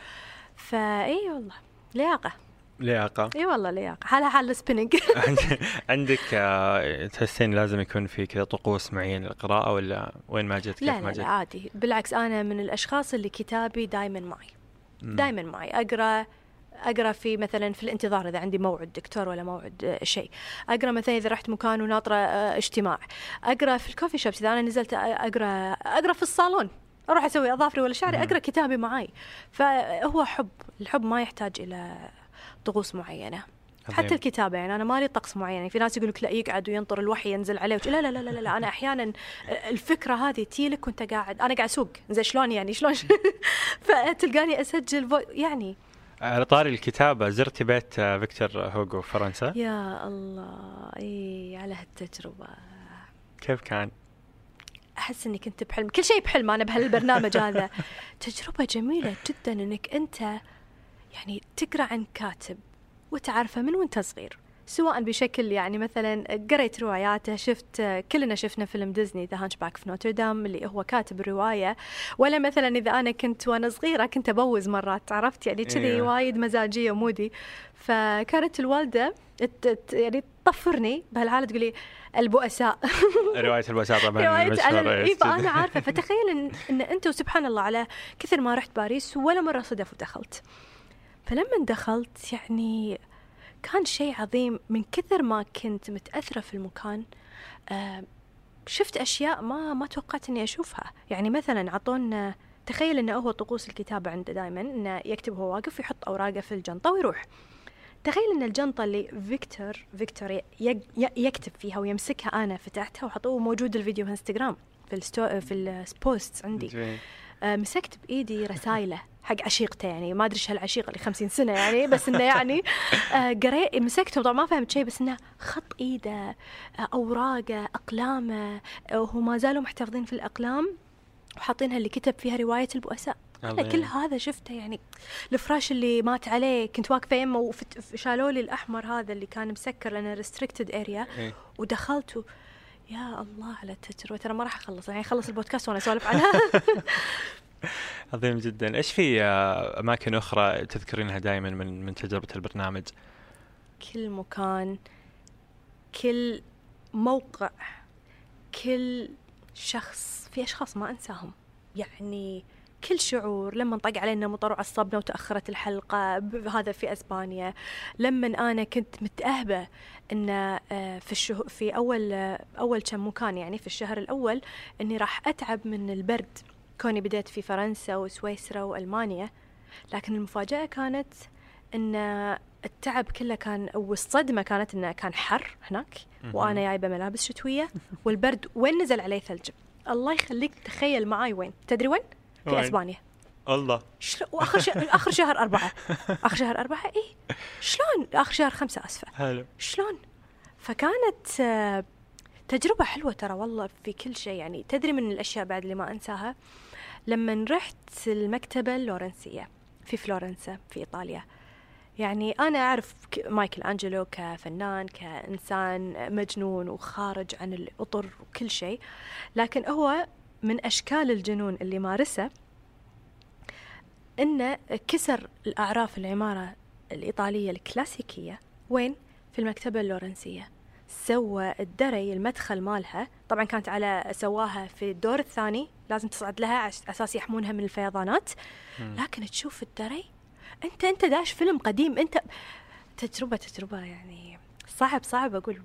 فاي والله لياقة. لياقة. إي والله لياقة. حالها حال ال spinning عندك آه، تحسين لازم يكون في كذا طقوس معينة للقراءة ولا وين ما جت لا ما لا, لا عادي. بالعكس أنا من الأشخاص اللي كتابي دائما معي. دائما معي. أقرأ أقرأ في مثلا في الانتظار إذا عندي موعد دكتور ولا موعد آه، شيء. أقرأ مثلا إذا رحت مكان وناطرة آه، اجتماع. أقرأ في ال coffee shops إذا أنا نزلت أقرأ أقرأ في الصالون. أروح أسوي أظافري ولا شعري أقرأ كتابي معي. فهو حب الحب ما يحتاج إلى طقوس معينة. حتى الكتابة يعني أنا مالي طقس معين. يعني في ناس يقول لك لا يقعد وينطر الوحي ينزل عليه لا لا لا لا, لا أنا أحيانا الفكرة هذه تيلك وأنت قاعد أنا قاعد أسوق. زين شلون يعني؟ شلون؟ فتلقاني أسجل يعني. على طاري الكتابة زرتي بيت فيكتور هوغو في فرنسا؟ يا الله. إي على هالتجربة. كيف كان؟ أحس إني كنت بحلم. كل شيء بحلم أنا بهالبرنامج هذا. تجربة جميلة جدا إنك أنت يعني تقرأ عن كاتب وتعرفه من وانت صغير سواء بشكل يعني مثلا قريت رواياته شفت كلنا شفنا فيلم ديزني The Hunchback of نوتردام اللي هو كاتب الرواية. ولا مثلا إذا أنا كنت وأنا صغيرة كنت abuse مرات عرفت؟ يعني كذي yeah. وايد مزاجية moody فكانت الوالدة يعني تطفرني بهالحالة تقول لي البؤساء. رواية البؤساء طبعا رواية إيه أنا عارفة. فتخيل ان, إن أنت وسبحان الله على كثر ما رحت باريس ولا مرة صدف ودخلت. فلما دخلت يعني كان شيء عظيم من كثر ما كنت متأثرة في المكان آه شفت أشياء ما ما توقعت إني أشوفها يعني مثلا عطونا تخيل إنه هو طقوس الكتابة عنده دائما إنه يكتب وهو واقف ويحط أوراقه في الجنطة ويروح تخيل إن الجنطة اللي فيكتور فيكتور يكتب فيها ويمسكها أنا فتحتها وحطوه موجود الفيديو في انستغرام في الستو في ال post عندي. آه، مسكت بايدي رسايله حق عشيقته يعني ما أدري إيش هالعشيقه اللي 50 سنة يعني بس إنه يعني آه، قريت مسكته طبعا ما فهمت شيء بس إنه خط إيده آه، أوراقه أقلامه آه، وهو ما زالوا محتفظين في الأقلام وحاطينها اللي كتب فيها رواية البؤساء عظيم. كل هذا شفته يعني الفراش اللي مات عليه كنت واقفة يمه وشالوا لي الأحمر هذا اللي كان مسكر لأنه restricted area. ودخلت. يا الله على التجربه ترى ما راح أخلص يعني أخلص البودكاست وأنا أسولف عنها عظيم جدا. إيش في أماكن أخرى تذكرينها دائما من من تجربة البرنامج؟ كل مكان كل موقع كل شخص في أشخاص ما أنساهم. يعني كل شعور لما طق علينا مطر وعصبنا وتأخرت الحلقة هذا في أسبانيا. لما أنا كنت متأهبة إن آه، في الشه... في أول آه، أول كم مكان يعني في الشهر الأول إني راح أتعب من البرد. كوني بديت في فرنسا وسويسرا وألمانيا لكن المفاجأة كانت إن التعب كله كان والصدمة كانت إنه كان حر هناك وأنا جايبة ملابس شتوية والبرد وين نزل عليه ثلج؟ الله يخليك تخيل معاي وين؟ تدري وين؟ في وين؟ أسبانيا. الله. شلون وآخر ش... آخر شهر أربعة. آخر شهر أربعة اي شلون؟ آخر شهر خمسة آسفة. حلو. شلون؟ فكانت آه، تجربة حلوة ترى والله في كل شيء يعني تدري من الأشياء بعد اللي ما أنساها؟ لما رحت المكتبة اللورنسية في فلورنسا في إيطاليا. يعني أنا أعرف مايكل أنجلو كفنان كإنسان مجنون وخارج عن الأطر وكل شيء. لكن هو من أشكال الجنون اللي مارسه إنه كسر الأعراف العمارة الإيطالية الكلاسيكية. وين؟ في المكتبة اللورنسية. سوى الدري المدخل مالها. طبعا كانت على سواها في الدور الثاني لازم تصعد لها على أساس يحمونها من الفيضانات. لكن تشوف الدري انت أنت داش فيلم قديم. انت تجربه تجربة يعني صعب صعب. أقول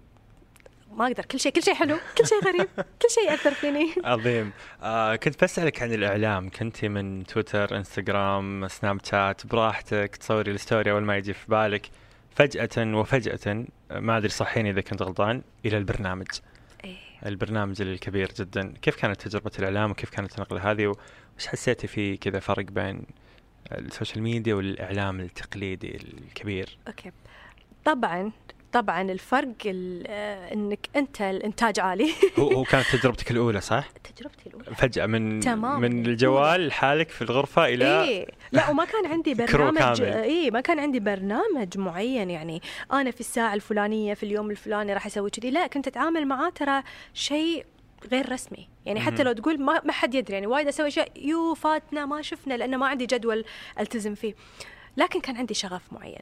ما أقدر. كل شيء كل شيء حلو. كل شيء غريب. كل شيء يأثر فيني. عظيم. آه كنت بسألك عن الإعلام. كنت من تويتر إنستغرام سناب شات. براحتك تصوري ال story أول ما يجي في بالك. فجأة وفجأة ما أدري صحيني إذا كنت غلطان إلى البرنامج. إيه. البرنامج الكبير جدا. كيف كانت تجربة الإعلام وكيف كانت النقلة هذه؟ وش حسيتي في كذا فرق بين ال social media والإعلام التقليدي الكبير؟ okay. طبعا طبعا الفرق ال- آه، إنك أنت الإنتاج عالي هو هو كانت تجربتك الأولى صح؟ تجربتي الأولى فجأة من تماماً. من الجوال لحالك في الغرفة إلى إيه لا وما كان عندي برنامج. اي ما كان عندي برنامج معين يعني أنا في الساعة الفلانية في اليوم الفلاني راح أسوي كذي لا كنت أتعامل معاه ترى شيء غير رسمي يعني حتى. لو تقول ما, ما حد يدري يعني وايد أسوي أشياء يوه فاتنا ما شفنا لأنه ما عندي جدول ألتزم فيه لكن كان عندي شغف معين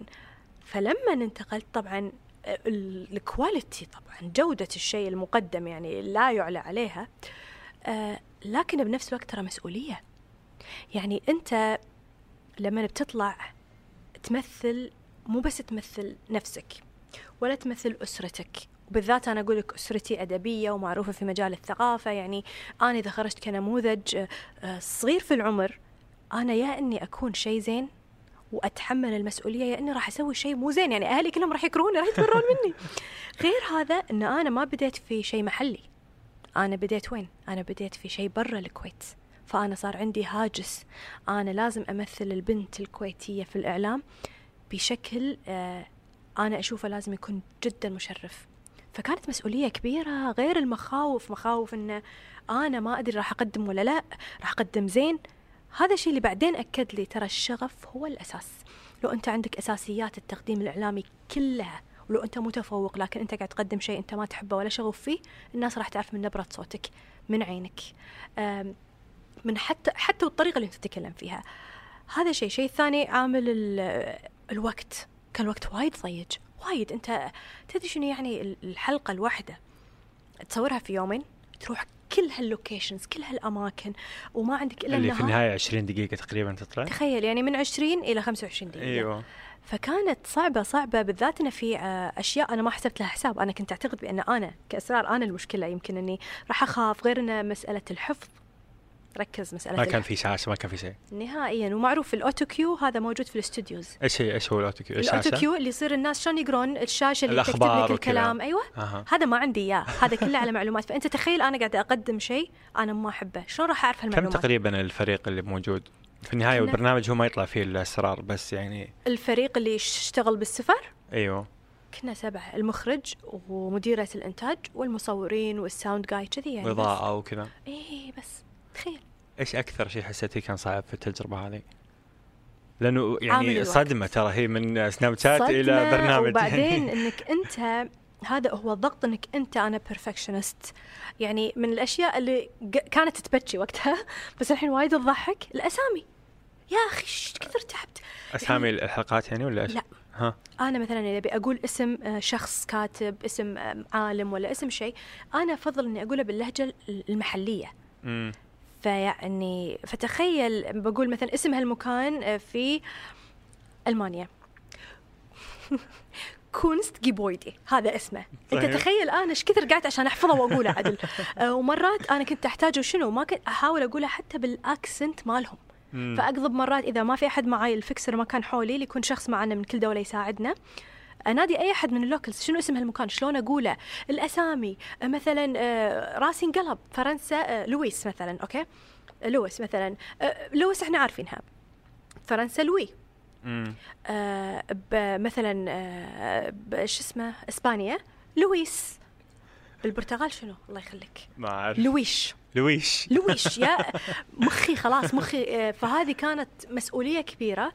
فلما انتقلت طبعا ال quality طبعا جودة الشيء المقدم يعني لا يعلى عليها. آه لكن بنفس الوقت ترى مسؤولية. يعني أنت لما بتطلع تمثل مو بس تمثل نفسك ولا تمثل أسرتك. وبالذات أنا أقول لك أسرتي أدبية ومعروفة في مجال الثقافة. يعني أنا إذا خرجت كنموذج آه، صغير في العمر أنا يا إني أكون شيء زين وأتحمل المسؤولية يا إني راح أسوي شيء مو زين. يعني أهلي كلهم راح يكرهوني راح يتبرون مني. غير هذا إن أنا ما بديت في شيء محلي. أنا بديت وين؟ أنا بديت في شيء برا الكويت. فأنا صار عندي هاجس. أنا لازم أمثل البنت الكويتية في الإعلام بشكل آه أنا أشوفه لازم يكون جدا مشرف. فكانت مسؤولية كبيرة غير المخاوف. مخاوف إن أنا ما أدري راح أقدم ولا لا. راح أقدم زين. هذا الشيء اللي بعدين أكد لي ترى الشغف هو الأساس. لو أنت عندك أساسيات التقديم الإعلامي كلها ولو أنت متفوق لكن أنت قاعد تقدم شيء أنت ما تحبه ولا شغوف فيه الناس راح تعرف من نبرة صوتك من عينك. من حتى حتى الطريقة اللي أنت تتكلم فيها. هذا شيء. شيء ثاني عامل ال- الوقت. كان الوقت وايد ضيق وايد. أنت تدري شنو يعني ال- الحلقة الواحدة؟ تصورها في يومين. تروح كل هاللوكيشنز كل هالأماكن وما عندك إلا اللي في النهاية 20 دقيقة تقريبا تطلع؟ تخيل يعني من 20 إلى 25 دقيقة. أيوه. فكانت صعبة صعبة بالذات إن في آه، أشياء أنا ما حسبت لها حساب. أنا كنت أعتقد بأن أنا كأسرار أنا المشكلة يمكن أني راح أخاف غير أن مسألة الحفظ. ركز مسألة ما كان في شاشه ما كان في شيء. نهائيا ومعروف ال autocue هذا موجود في ال studios. إيش هي إيش هو ال autocue؟ ال autocue اللي يصير الناس شلون يقرون الشاشة اللي تكتب لك. الكلام. أيوه. أها. هذا ما عندي إياه. هذا كله على معلومات. فأنت تخيل أنا قاعدة أقدم شيء أنا ما أحبه. شلون راح أعرف كم هالمعلومات تقريبا الفريق اللي موجود؟ في النهاية كنا- والبرنامج هو ما يطلع فيه الأسرار بس يعني الفريق اللي يشتغل بالسفر؟ أيوه. كنا سبعة. المخرج ومديرة الإنتاج والمصورين وال sound guy كذي يعني اضاءه وكذا. إيه بس. تخيل إيش أكثر شيء حسيتيه كان صعب في التجربة هذه؟ لأنه يعني. صدمة ترى هي من سناب شات إلى برنامج وبعدين يعني. إنك أنت هذا هو الضغط إنك أنت أنا perfectionist يعني من الأشياء اللي كانت تبكي وقتها بس الحين وايد تضحك الأسامي يا أخي إيش كثر تعبت أسامي الحلقات يعني ولا إيش؟ لا. ها أنا مثلا إذا أبي أقول اسم آه، شخص كاتب اسم عالم ولا اسم شيء أنا أفضل إني أقوله باللهجة المحلية فيعني فتخيل بقول مثلا اسم هالمكان آه، في ألمانيا. Kunstgebäude هذا اسمه. أنت. تخيل أنا إيش كثر قعدت عشان أحفظه وأقوله عدل. آه، ومرات أنا كنت أحتاجه شنو؟ ما كنت أحاول أقوله حتى بال accent مالهم. فاقضب مرات إذا ما في أحد معاي ال fixer ما كان حولي اللي يكون شخص معنا من كل دولة يساعدنا. أنادي أي أحد من ال locals شنو اسم هالمكان؟ شلون أقوله؟ الأسامي آه، مثلا آه، راسي انقلب فرنسا آه، لويس مثلا أوكي؟ لويس مثلا. آه، لويس إحنا عارفينها. فرنسا لوي. آه، مثلا آه، شو اسمه؟ إسبانيا. لويس. بالبرتغال شنو؟ الله يخليك. ما أعرف. لويش. لويش. لويش يا مخي خلاص مخي. آه، فهذه كانت مسؤولية كبيرة.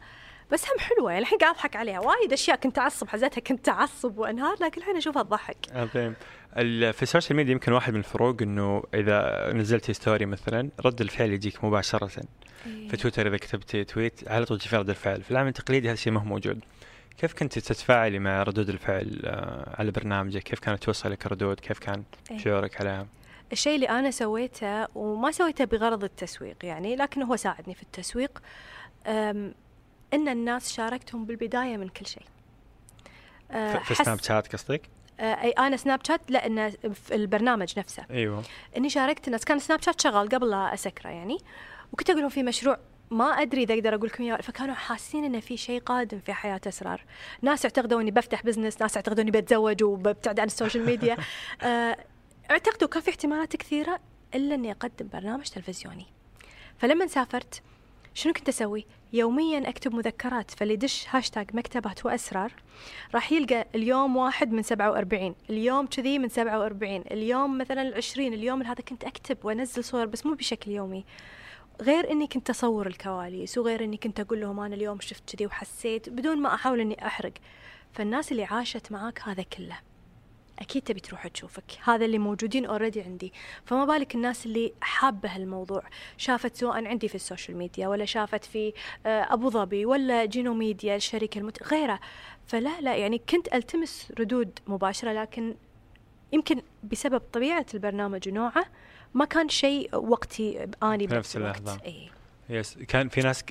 بس هم حلوة يعني الحين قاعد أضحك عليها. وايد أشياء كنت أعصب حزتها كنت أعصب وأنهار لكن الحين أشوفها تضحك. عظيم ال- في ال social media يمكن واحد من الفروق إنه إذا نزلتي story مثلا رد الفعل يجيك مباشرة. في تويتر إذا كتبتي tweet على طول تجي رد الفعل. في العمل التقليدي هذا الشيء ما هو موجود. كيف كنت تتفاعلي مع ردود الفعل آه، على برنامجك؟ كيف كانت توصلك ردود كيف كان إيه. شعورك عليها؟ الشيء اللي أنا سويته وما سويته بغرض التسويق يعني لكن هو ساعدني في التسويق. إن الناس شاركتهم بالبداية من كل شيء. أه، في- سناب شات قصدك؟ أه، اي أنا سناب شات لا انه في البرنامج نفسه. أيوه. إني شاركت الناس كان سناب شات شغال قبل لا أسكره يعني. وكنت أقول لهم في مشروع ما أدري إذا أقدر أقول لكم إياه فكانوا حاسين انه في شيء قادم في حياة أسرار. ناس يعتقدوا اني بفتح business ناس يعتقدوا اني بتزوج وببتعد عن ال social media آه، اعتقدوا كان في احتمالات كثيرة إلا إني أقدم برنامج تلفزيوني. فلما سافرت شنو كنت أسوي؟ يوميا أكتب مذكرات فاللي يدش هاشتاج مكتبات وأسرار. راح يلقى اليوم واحد من 47 اليوم كذي من 47 اليوم مثلا العشرين اليوم هذا كنت أكتب وأنزل صور بس مو بشكل يومي. غير إني كنت أصور الكواليس وغير إني كنت أقول لهم أنا اليوم شفت كذي وحسيت بدون ما أحاول إني أحرق. فالناس اللي عاشت معاك هذا كله. أكيد تبي تروح تشوفك. هذا اللي موجودين already عندي. فما بالك الناس اللي حابة هالموضوع. شافت سواء عندي في ال social media ولا شافت في آه، أبو ظبي ولا جينو ميديا الشركة المت... غيره. فلا لا يعني كنت ألتمس ردود مباشرة لكن يمكن بسبب طبيعة البرنامج ونوعه ما كان شيء وقتي آني في نفس الوقت. اللحظة. اي yes كان في ناس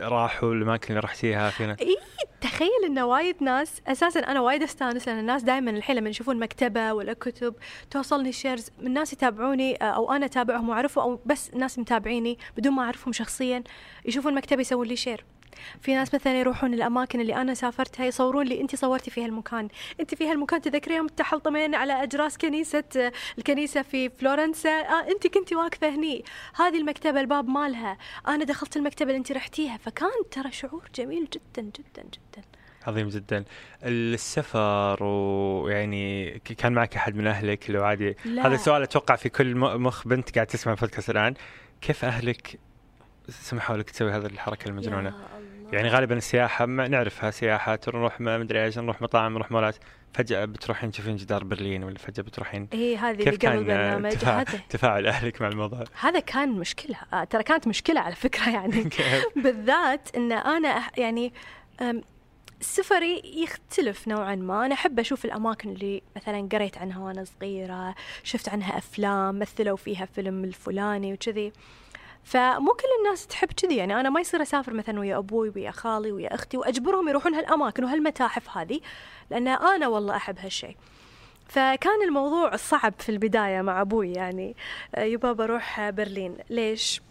راحوا الأماكن اللي رحتيها في ناس اي تخيل إن وايد ناس أساسا أنا وايد أستانس لأن الناس دائما الحين لما يشوفون مكتبة ولا كتب توصلني shares من ناس يتابعوني آه، أو أنا أتابعهم وأعرفهم أو بس ناس متابعيني بدون ما أعرفهم شخصيا يشوفون مكتبة يسوون لي share في ناس مثلا يروحون الأماكن اللي أنا سافرتها يصورون لي انت صورتي في هالمكان. انت في هالمكان تذكرين يوم تحلطمين على أجراس كنيسة الكنيسة في فلورنسا. آه انت كنتي واقفة هني. هذه المكتبة الباب مالها. أنا دخلت المكتبة اللي انت رحتيها. فكان ترى شعور جميل جدا جدا جدا. عظيم جدا. السفر ويعني كان معك أحد من أهلك؟ اللي عادي. لا. هذا السؤال أتوقع في كل مخ بنت قاعد تسمع البودكاست الآن. كيف أهلك سمحوا لك تسوي هذه الحركة المجنونة. يعني غالبا السياحة ما نعرفها سياحة نروح ما مدري إيش نروح مطاعم نروح مولات. فجأة بتروحين تشوفين جدار برلين ولا فجأة بتروحين إيه هذه كيف كان البرنامج تفاعل, تفاعل أهلك مع الموضوع. هذا كان مشكلة. آه ترى كانت مشكلة على فكرة يعني. بالذات إن أنا يعني سفري يختلف نوعا ما. أنا أحب أشوف الأماكن اللي مثلا قريت عنها وأنا صغيرة شفت عنها أفلام مثلوا فيها فيلم الفلاني وكذي. فمو كل الناس تحب كذي. يعني أنا ما يصير أسافر مثلا ويا أبوي ويا خالي ويا أختي وأجبرهم يروحون هالأماكن وهالمتاحف هذه لأن أنا والله أحب هالشيء فكان الموضوع صعب في البداية مع أبوي يعني آه، يبا بروح برلين. ليش؟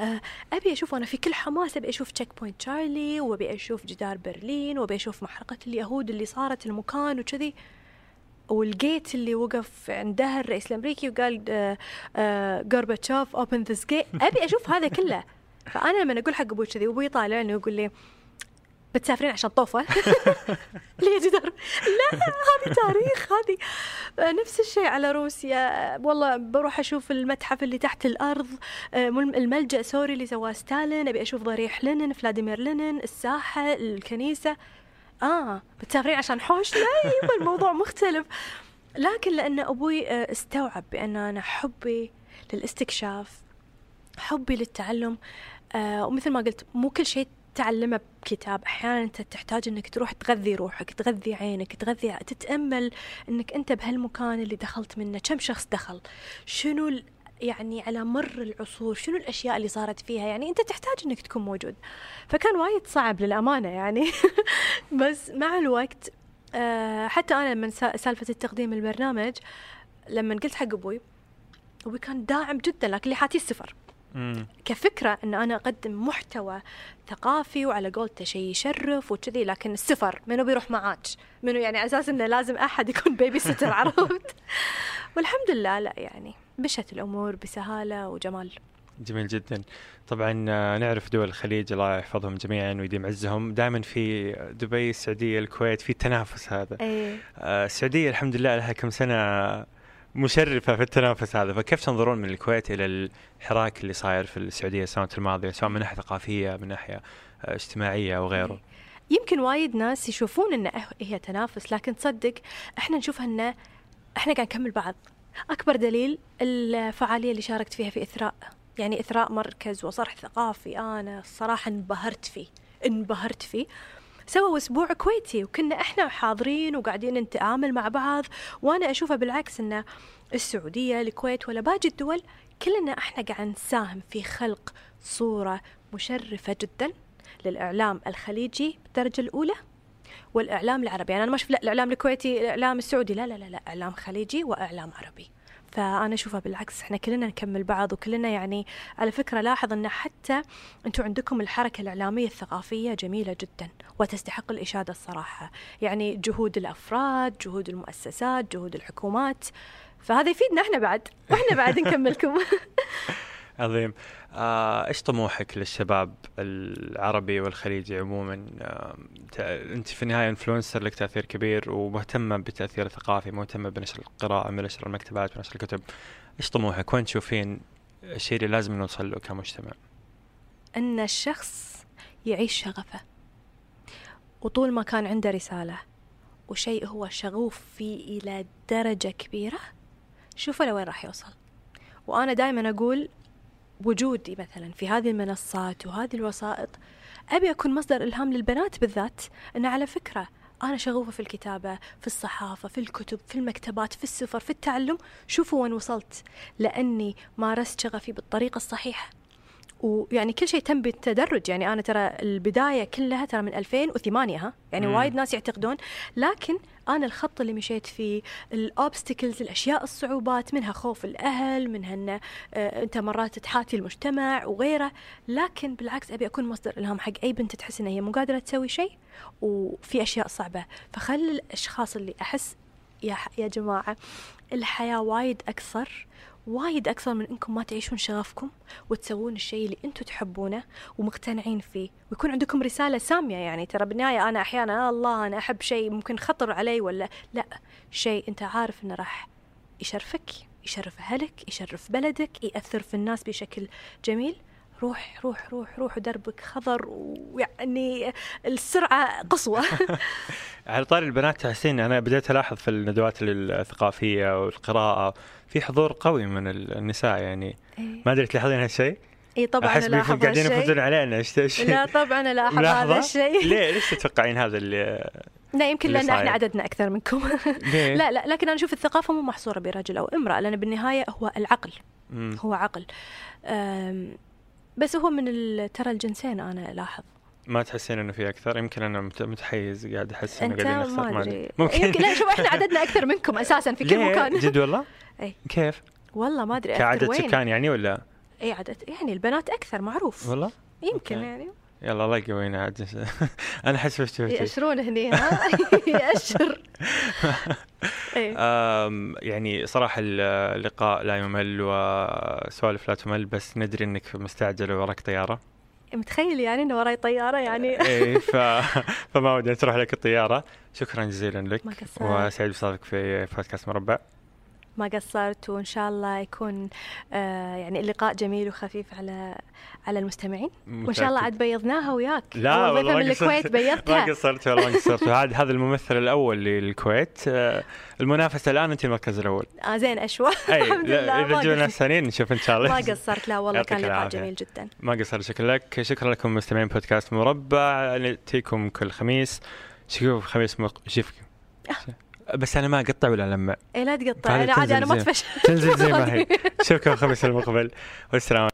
آه، أبي أشوف أنا في كل حماس أبي أشوف Checkpoint Charlie وأبي أشوف جدار برلين وأبي أشوف محرقة اليهود اللي صارت المكان وكذي. وال gate اللي وقف عندها الرئيس الأمريكي وقال جورباتشوف open this gate أبي أشوف هذا كله. فأنا لما أقول حق أبوي كذي وابوي يطالعني ويقول لي بتسافرين عشان طوفة؟ ليه جدار لا هذه تاريخ هذه. نفس الشيء على روسيا. والله بروح أشوف المتحف اللي تحت الأرض الملجأ سوري اللي سواه ستالين. أبي أشوف ضريح لينين فلاديمير لينين الساحة الكنيسة. آه بتسافرين عشان حوش؟ لا يبا الموضوع مختلف. لكن لأن أبوي استوعب بأن أنا حبي للاستكشاف حبي للتعلم آه ومثل ما قلت مو كل شيء تعلمه بكتاب. أحيانا أنت تحتاج أنك تروح تغذي روحك تغذي عينك تغذي تتأمل أنك أنت بهالمكان اللي دخلت منه. كم شخص دخل؟ شنو. يعني على مر العصور شنو الأشياء اللي صارت فيها؟ يعني أنت تحتاج إنك تكون موجود. فكان وايد صعب للأمانة يعني. بس مع الوقت آه حتى أنا من سالفة التقديم البرنامج لما قلت حق أبوي أبوي كان داعم جدا لكن اللي حاتي السفر كفكرة أن أنا أقدم محتوى ثقافي وعلى قولته شيء يشرف وكذي لكن السفر منو بيروح معاك؟ منو يعني أساس أنه لازم أحد يكون بيبي ستر عرفت؟ والحمد لله لا يعني. مشت الأمور بسهالة وجمال. جميل جدا. طبعا نعرف دول الخليج الله يحفظهم جميعا ويديم عزهم. دائما في دبي السعودية الكويت في التنافس هذا. أيه. السعودية الحمد لله لها كم سنة مشرفة في التنافس هذا. فكيف تنظرون من الكويت إلى الحراك اللي صاير في السعودية السنوات الماضية سواء من ناحية ثقافية من ناحية اجتماعية أو غيره؟ يمكن وايد ناس يشوفون إن هي تنافس لكن تصدق إحنا نشوفها إن إحنا قاعد نكمل بعض. أكبر دليل الفعالية اللي شاركت فيها في إثراء يعني إثراء مركز وصرح ثقافي أنا الصراحة انبهرت فيه انبهرت فيه. سووا أسبوع كويتي وكنا إحنا حاضرين وقاعدين نتعامل مع بعض وأنا أشوفها بالعكس إن السعودية الكويت ولا باقي الدول كلنا إحنا قاعد نساهم في خلق صورة مشرفة جدا للإعلام الخليجي بالدرجة الأولى. والإعلام العربي. يعني أنا ما أشوف لا الإعلام الكويتي الإعلام السعودي لا لا لا, لا إعلام خليجي وإعلام عربي. فأنا أشوفها بالعكس. إحنا كلنا نكمل بعض وكلنا يعني على فكرة لاحظ إن حتى أنتم عندكم الحركة الإعلامية الثقافية جميلة جدا وتستحق الإشادة الصراحة. يعني جهود الأفراد جهود المؤسسات جهود الحكومات. فهذا يفيدنا إحنا بعد. وإحنا بعد نكملكم. عظيم. إيش طموحك للشباب العربي والخليجي عموما؟ آه، أنت في النهاية انفلونسر لك تأثير كبير ومهتمه بالتأثير الثقافي مهتمه بنشر القراءة بنشر المكتبات بنشر الكتب. إيش طموحك؟ وين تشوفين الشيء اللي لازم نوصل له كمجتمع؟ إن الشخص يعيش شغفه وطول ما كان عنده رسالة وشيء هو شغوف فيه إلى درجة كبيرة شوفوا لوين راح يوصل. وأنا دائما أقول وجودي مثلا في هذه المنصات وهذه الوسائط أبي أكون مصدر إلهام للبنات بالذات أن على فكرة أنا شغوفة في الكتابة في الصحافة في الكتب في المكتبات في السفر في التعلم. شوفوا وين وصلت لأني مارست شغفي بالطريقة الصحيحة. ويعني كل شيء تم بالتدرج. يعني أنا ترى البداية كلها ترى من 2008 ها؟ يعني مم. وايد ناس يعتقدون. لكن أنا الخط اللي مشيت فيه الاوبستكلز الأشياء الصعوبات منها خوف الأهل منها إن آه أنت مرات تحاتي المجتمع وغيره. لكن بالعكس أبي أكون مصدر إلهام حق أي بنت تحس إنها هي مو قادرة تسوي شيء وفي أشياء صعبة. فخل الأشخاص اللي أحس يا يا جماعة الحياة وايد أكثر وايد أكثر من إنكم ما تعيشون شغفكم وتسوون الشيء اللي أنتم تحبونه ومقتنعين فيه. ويكون عندكم رسالة سامية يعني. ترى بالنهاية أنا أحيانا الله أنا أحب شيء ممكن خطر علي ولا لا. شيء أنت عارف إنه راح يشرفك يشرف أهلك يشرف بلدك يأثر في الناس بشكل جميل. روح روح روح روح ودربك خضر ويعني السرعة قصوى على طاري البنات تحسين أنا بديت ألاحظ في الندوات الثقافية والقراءة في حضور قوي من النساء يعني إيه؟ ما أدري تلاحظين هالشيء؟ اي طبعا أحس بيكم قاعدين يفوزون علينا إيش إيش لا طبعا ألاحظ هذا الشيء ليه ليش تتوقعين هذا اللي لا يمكن لأن. إحنا عددنا أكثر منكم؟ لا لا لكن أنا أشوف الثقافة مو محصورة برجل أو امرأة لأن بالنهاية هو العقل. هو عقل بس هو من ال- ترى الجنسين أنا ألاحظ ما تحسين إنه في أكثر يمكن أنا مت- متحيز قاعد أحس إنه قاعدين نختار ما أدري ممكن يمكن لا شوف إحنا عددنا أكثر منكم أساسا في كل؟ مكان جد والله؟ أي. كيف؟ والله ما أدري كعدد. سكان يعني ولا؟ إي عادة يعني البنات أكثر معروف والله يمكن أوكي. يعني يلا الله يقوينا عاد. أنا أحس شفتي يأشرون هني ها؟ يأشر. إيه. يعني صراحة اللقاء لا يمل وسوالف لا تمل بس ندري إنك مستعجل وراك طيارة. متخيل يعني إنه وراي طيارة يعني؟ إيه ف... فما ودنا تروح لك الطيارة. شكرا جزيلا لك. وسعيد بصادقك في بودكاست مربع. ما قصرت وإن شاء الله يكون آه يعني اللقاء جميل وخفيف على على المستمعين. وإن شاء الله عاد بيضناها وياك. لا والله ما من. الكويت ما بيضتها. قصرت والله ما قصرت. وهذا هذا الممثل الأول للكويت. آه، المنافسة الآن انت المركز الأول. آه زين أشوى. الحمد لله إذا ما قصرت. ثانيين نشوف إن شاء الله. ما قصرت. لا والله كان لقاء. جميل جدا. ما قصرت شكرا لك. شكرا لكم مستمعين بودكاست مربع. نأتيكم كل خميس. شوف خميس مق... شوف. بس أنا ما أقطع ولا ألمع. اي لا تقطع. أنا عادي أنا ما اتفش تنزل زي ما هي. شوفكم الخميس المقبل. والسلام